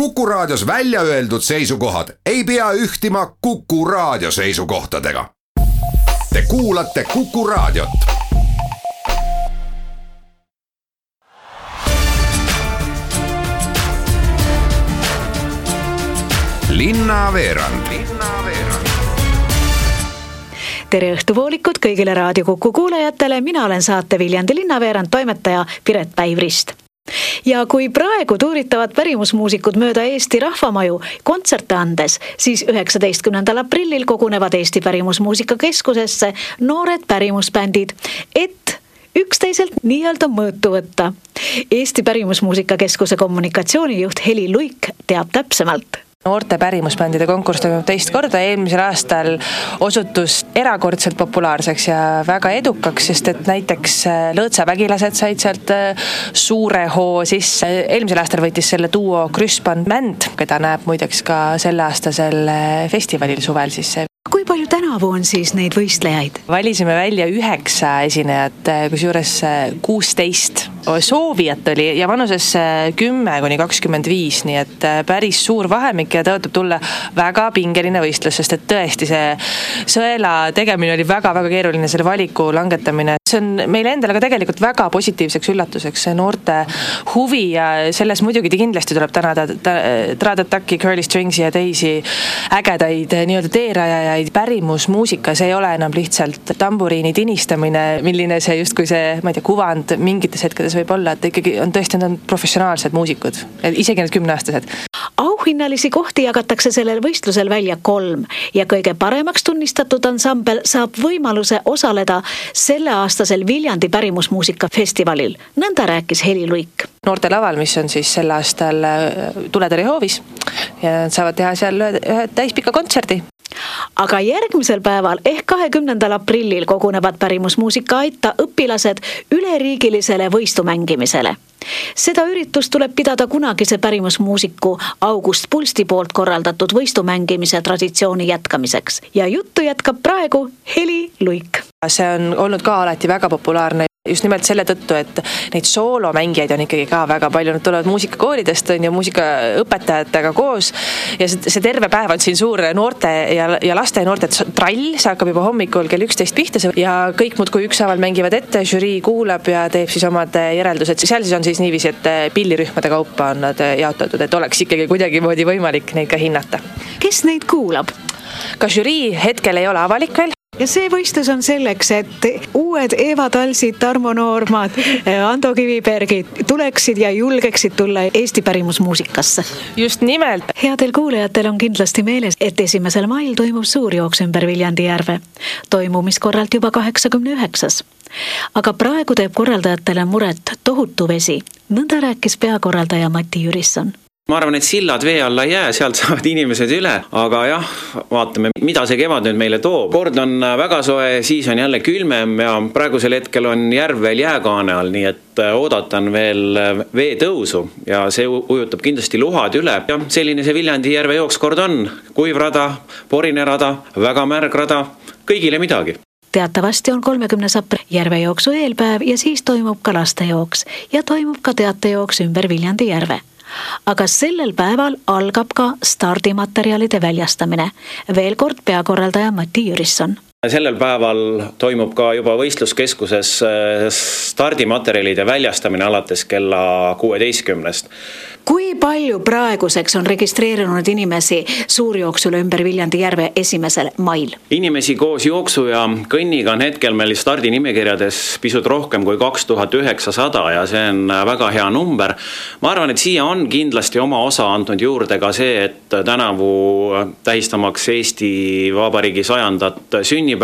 Kuku Raadios välja öeldud seisukohad ei pea ühtima Kuku Raadio seisukohtadega. Te kuulate Kuku Raadiot. linnaveerand tere õhtupoolikut kõigile Raadio Kuku kuulajatele, mina olen saate Viljandi linnaveerand toimetaja Piret Päivrist ja kui praegu tuuritavad pärimusmuusikud mööda Eesti rahvamaju kontserte andes, siis üheksateistkümnendal aprillil kogunevad Eesti Pärimusmuusika Keskusesse noored pärimusbändid, et üksteiselt nii-öelda mõõtu võtta. Eesti Pärimusmuusika Keskuse kommunikatsioonijuht Heli Luik teab täpsemalt noorte pärimusbändide konkurss toimub teist korda, eelmisel aastal osutus erakordselt populaarseks ja väga edukaks, sest et näiteks äh, Lõõtsa said sealt äh, suure hoo sisse. eelmisel aastal võitis selle duo Krüspan Mänd, keda näeb muideks ka selleaastasel äh, festivalil suvel siis kui palju tänavu on siis neid võistlejaid? valisime välja üheksa esinejat, kusjuures kuusteist soovijat oli ja vanuses kümme kuni kakskümmend viis, nii et päris suur vahemik ja tõotab tulla väga pingeline võistlus, sest et tõesti see sõela tegemine oli väga-väga keeruline, selle valiku langetamine. See on meile endale ka tegelikult väga positiivseks üllatuseks, see noorte huvi ja selles muidugi kindlasti tuleb tänada Tradataki, Curly Stringsi ja teisi ägedaid nii-öelda teerajajaid pärimusmuusika, see ei ole enam lihtsalt tamburiini tinistamine, milline see justkui see, ma ei tea, kuvand mingites hetkedes võib olla, et ikkagi on tõesti, nad on professionaalsed muusikud, isegi need kümneaastased. Auhinnalisi kohti jagatakse sellel võistlusel välja kolm ja kõige paremaks tunnistatud ansambel saab võimaluse osaleda selleaastasel Viljandi pärimusmuusika festivalil, nõnda rääkis Heli Luik. noortelaval, mis on siis sel aastal äh, Tuletõrje hoovis saavad teha seal ühe täispika kontserdi aga järgmisel päeval ehk kahekümnendal aprillil kogunevad pärimusmuusika Aita õpilased üleriigilisele võistu mängimisele. Seda üritust tuleb pidada kunagise pärimusmuusiku August Pulsti poolt korraldatud võistu mängimise traditsiooni jätkamiseks ja juttu jätkab praegu Heli Luik. see on olnud ka alati väga populaarne just nimelt selle tõttu, et neid soolomängijaid on ikkagi ka väga palju, nad tulevad muusikakoolidest on ju, muusikaõpetajatega koos. ja see, see terve päev on siin suur noorte ja, ja laste ja noorte trall, see hakkab juba hommikul kell üksteist pihta ja kõik muudkui ükshaaval mängivad ette, žürii kuulab ja teeb siis omad järeldused, seal siis on siis niiviisi, et pillirühmade kaupa on nad jaotatud, et oleks ikkagi kuidagimoodi võimalik neid ka hinnata. kes neid kuulab? ka žürii hetkel ei ole avalik veel, ja see võistlus on selleks, et uued Eva Talsid, Tarmo Noormad, Ando Kivibergid tuleksid ja julgeksid tulla Eesti pärimusmuusikasse. just nimelt. headel kuulajatel on kindlasti meeles, et esimesel mail toimub suurjooks ümber Viljandi järve, toimumiskorralt juba kaheksakümne üheksas aga praegu teeb korraldajatele muret tohutu vesi, nõnda rääkis peakorraldaja Mati Jürisson ma arvan, et sillad vee alla ei jää, sealt saavad inimesed üle, aga jah, vaatame, mida see kevad nüüd meile toob. kord on väga soe, siis on jälle külmem ja praegusel hetkel on järv veel jääkaane all, nii et äh, oodata on veel äh, veetõusu ja see ujutab kindlasti luhad üle. jah, selline see Viljandi järve jookskord on, kuiv rada, porine rada, väga märg rada, kõigile midagi. Teatavasti on kolmekümnes aprill järvejooksu eelpäev ja siis toimub ka lastejooks ja toimub ka teatejooks ümber Viljandi järve aga sellel päeval algab ka stardimaterjalide väljastamine. veel kord peakorraldaja Mati Jürisson sellel päeval toimub ka juba võistluskeskuses äh, stardimaterjalide väljastamine alates kella kuueteistkümnest kui palju praeguseks on registreerunud inimesi suurjooksule ümber Viljandi järve esimesel mail? inimesi koos jooksu ja kõnniga on hetkel meil stardinimekirjades pisut rohkem kui kaks tuhat üheksasada ja see on väga hea number. ma arvan, et siia on kindlasti oma osa andnud juurde ka see, et tänavu tähistamaks Eesti Vabariigi sajandat sünnipäeva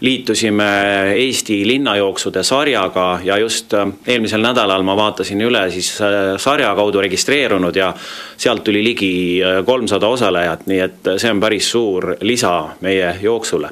liitusime Eesti linnajooksude sarjaga ja just eelmisel nädalal ma vaatasin üle siis sarja kaudu registreerunud ja sealt tuli ligi äh, kolmsada osalejat, nii et see on päris suur lisa meie jooksule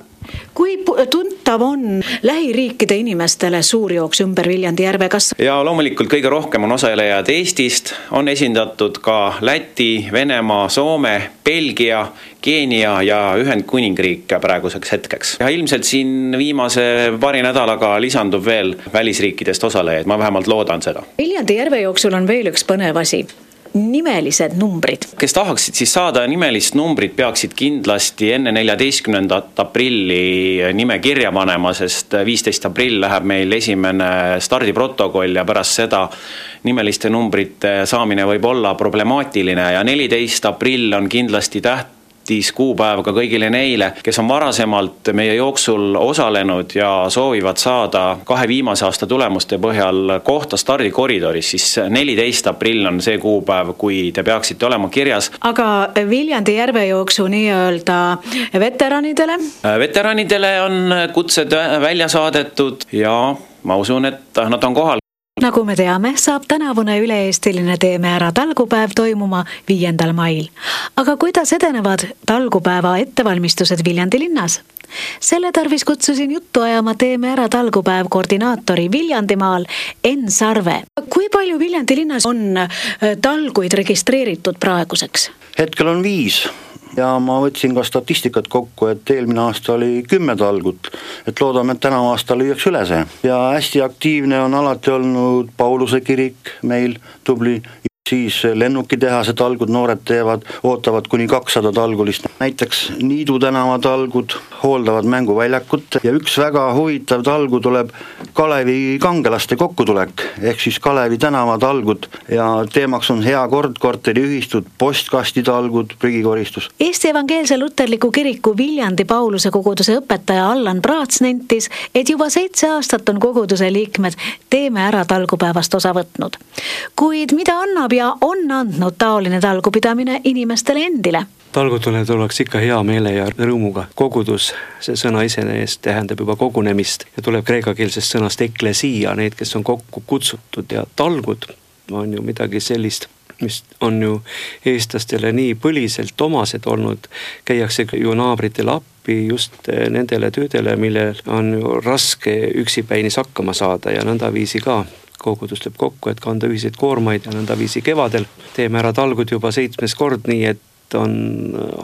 kui tuntav on lähiriikide inimestele suurjooks ümber Viljandi järve, kas? ja loomulikult kõige rohkem on osalejaid Eestist, on esindatud ka Läti, Venemaa, Soome, Belgia, Keenia ja Ühendkuningriik praeguseks hetkeks. ja ilmselt siin viimase paari nädalaga lisandub veel välisriikidest osalejaid, ma vähemalt loodan seda. Viljandi järve jooksul on veel üks põnev asi nimelised numbrid? kes tahaksid siis saada nimelist numbrit, peaksid kindlasti enne neljateistkümnendat aprilli nime kirja panema, sest viisteist aprill läheb meil esimene stardiprotokoll ja pärast seda nimeliste numbrite saamine võib olla problemaatiline ja neliteist aprill on kindlasti täht-, tähtis kuupäev ka kõigile neile, kes on varasemalt meie jooksul osalenud ja soovivad saada kahe viimase aasta tulemuste põhjal kohta stardikoridoris, siis neliteist aprill on see kuupäev, kui te peaksite olema kirjas. aga Viljandi järvejooksu nii-öelda veteranidele? veteranidele on kutsed välja saadetud ja ma usun, et nad on kohal nagu me teame, saab tänavune üle-eestiline Teeme ära talgupäev toimuma viiendal mail. aga kuidas edenevad talgupäeva ettevalmistused Viljandi linnas? selle tarvis kutsusin juttu ajama Teeme ära talgupäev koordinaatori Viljandimaal Enn Sarve. kui palju Viljandi linnas on äh, talguid registreeritud praeguseks? hetkel on viis ja ma võtsin ka statistikat kokku, et eelmine aasta oli kümme talgut, et loodame, et tänavu aasta lüüakse üle see. ja hästi aktiivne on alati olnud Pauluse kirik meil, tubli siis lennukitehase talgud noored teevad, ootavad kuni kakssada talgulist, näiteks Niidu tänava talgud hooldavad mänguväljakut ja üks väga huvitav talgu tuleb Kalevi kangelaste kokkutulek, ehk siis Kalevi tänava talgud ja teemaks on hea kord, korteriühistud, postkasti-talgud, prügikoristus. Eesti Evangeelse Luterliku Kiriku Viljandi Pauluse koguduse õpetaja Allan Praats nentis, et juba seitse aastat on koguduse liikmed Teeme ära talgupäevast osa võtnud. kuid mida annab ja on andnud taoline talgupidamine inimestele endile. Talgutule tullakse ikka hea meele ja rõõmuga. kogudus, see sõna iseenesest tähendab juba kogunemist ja tuleb kreekakeelsest sõnast eklesia, need, kes on kokku kutsutud ja talgud on ju midagi sellist, mis on ju eestlastele nii põliselt omased olnud, käiakse ju naabritele appi just nendele töödele, millel on ju raske üksipäinis hakkama saada ja nõndaviisi ka kogudus tuleb kokku, et kanda ühiseid koormaid ja nõndaviisi kevadel teeme ära talgud juba seitsmes kord, nii et on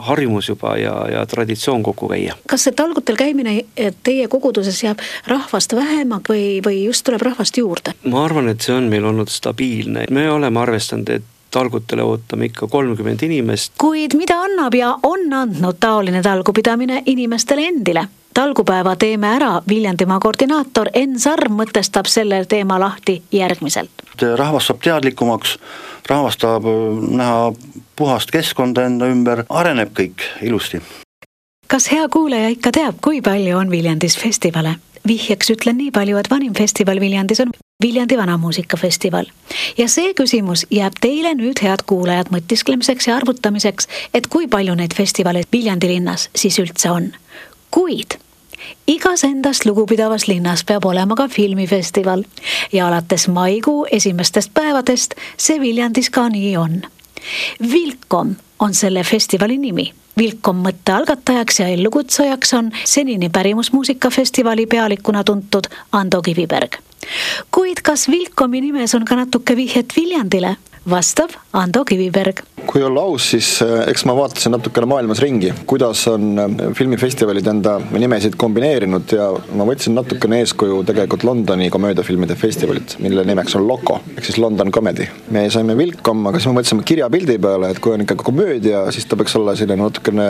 harjumus juba ja, ja traditsioon kokku käia. kas see talgutel käimine teie koguduses jääb rahvast vähemaks või, või just tuleb rahvast juurde? ma arvan, et see on meil olnud stabiilne, me oleme arvestanud, et talgutele ootame ikka kolmkümmend inimest. kuid mida annab ja on andnud taoline talgupidamine inimestele endile? Talgupäeva Teeme ära Viljandimaa koordinaator Enn Sarm mõtestab selle teema lahti järgmiselt. rahvas saab teadlikumaks, rahvas tahab äh, näha puhast keskkonda enda ümber, areneb kõik ilusti. kas hea kuulaja ikka teab, kui palju on Viljandis festivale? vihjeks ütlen nii palju, et vanim festival Viljandis on Viljandi Vanamuusikafestival. ja see küsimus jääb teile nüüd, head kuulajad, mõtisklemiseks ja arvutamiseks, et kui palju neid festivale Viljandi linnas siis üldse on. kuid igas endast lugupidavas linnas peab olema ka filmifestival ja alates maikuu esimestest päevadest see Viljandis ka nii on. Vilkom on selle festivali nimi. Vilkom mõtte algatajaks ja ellukutsujaks on senini pärimusmuusikafestivali pealikuna tuntud Ando Kiviberg. kuid kas Vilkomi nimes on ka natuke vihjet Viljandile? Vastab Ando Kiviberg. kui olla aus, siis äh, eks ma vaatasin natukene maailmas ringi, kuidas on äh, filmifestivalid enda nimesid kombineerinud ja ma võtsin natukene eeskuju tegelikult Londoni komöödiafilmide festivalilt, mille nimeks on Loco ehk siis London Comedy. me saime Vilkom, aga siis me mõtlesime kirjapildi peale, et kui on ikka komöödia, siis ta peaks olla selline natukene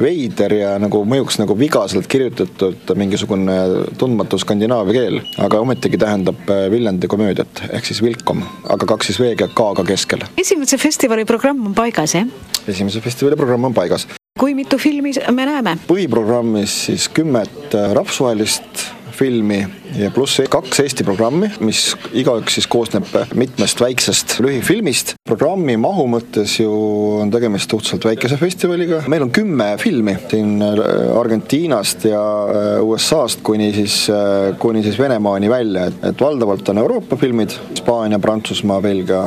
veider ja nagu mõjuks nagu vigaselt kirjutatud mingisugune tundmatu skandinaavia keel, aga ometigi tähendab äh, Viljandi komöödiat ehk siis Vilkom, aga kaks siis V-ga, K-ga keskel. esimese festivali programm on paigas, jah? esimese festivali programm on paigas. kui mitu filmi me näeme? põhiprogrammis siis kümmet rahvusvahelist filmi ja pluss kaks Eesti programmi, mis igaüks siis koosneb mitmest väiksest lühifilmist. programmi mahu mõttes ju on tegemist suhteliselt väikese festivaliga, meil on kümme filmi siin äh, Argentiinast ja äh, USA-st kuni siis, äh, kuni siis Venemaani välja, et, et valdavalt on Euroopa filmid, Hispaania, Prantsusmaa, Belgia,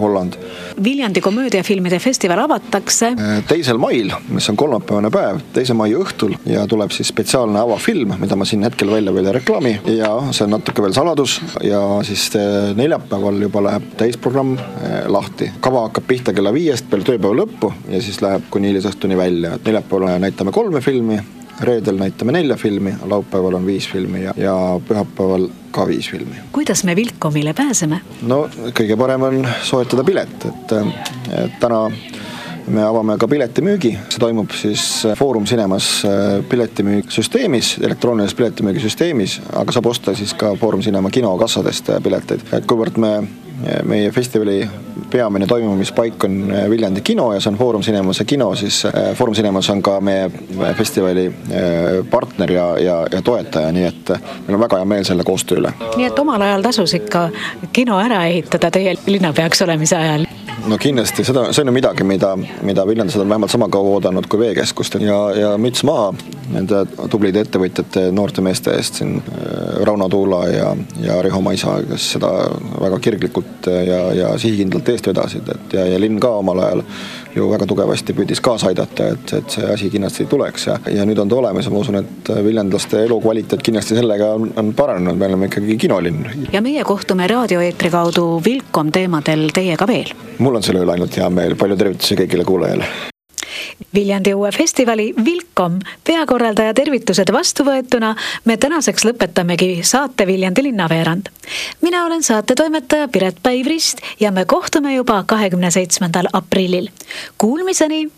Holland. Viljandi komöödiafilmide festival avatakse teisel mail, mis on kolmapäevane päev, teise mai õhtul ja tuleb siis spetsiaalne avafilm, mida ma siin hetkel välja veel reklaami ja see on natuke veel saladus ja siis neljapäeval juba läheb täisprogramm eh, lahti. kava hakkab pihta kella viiest peale tööpäeva lõppu ja siis läheb kuni hilisõhtuni välja, et neljapäeval näitame kolme filmi reedel näitame nelja filmi, laupäeval on viis filmi ja, ja pühapäeval ka viis filmi. kuidas me Vilkomile pääseme? no kõige parem on soetada pilet, et, et täna me avame ka piletimüügi, see toimub siis Foorum Cinemas äh, piletimüügisüsteemis, elektroonilises piletimüügisüsteemis, aga saab osta siis ka Foorum Cinema kinokassadest äh, pileteid, et kuivõrd me meie festivali peamine toimumispaik on äh, Viljandi kino ja see on Foorum Cinemase kino, siis Foorum Cinemas on ka meie festivali partner ja, ja, ja toetaja, nii et meil on väga hea meel selle koostöö üle. nii et omal ajal tasus ikka kino ära ehitada teie linnapeaks olemise ajal? No kindlasti, seda, see on ju midagi, mida, mida viljandlased on vähemalt sama kaua oodanud kui veekeskust. Ja, ja müts maha nende tublide ettevõtjate, noorte meeste eest siin, äh, Rauno Tuula ja, ja Riho Maisa, kes seda väga kirglikult ja, ja sihikindlalt eest vedasid, et ja, ja linn ka omal ajal ju väga tugevasti püüdis kaasa aidata, et, et see asi kindlasti tuleks ja, ja nüüd on ta olemas ja ma usun, et viljandlaste elukvaliteet kindlasti sellega on, on paranenud, me oleme ikkagi kinolinn. ja meie kohtume raadioeetri kaudu Vilkom teemadel teiega veel. mul on selle üle ainult hea meel, palju tervitusi kõigile kuulajale. Viljandi uue festivali Vilkom peakorraldaja tervitused vastu võetuna me tänaseks lõpetamegi saate Viljandi linnaveerand. mina olen saatetoimetaja Piret Päivrist ja me kohtume juba kahekümne seitsmendal aprillil. Kuulmiseni.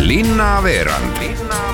linnaveerand. linnaveerand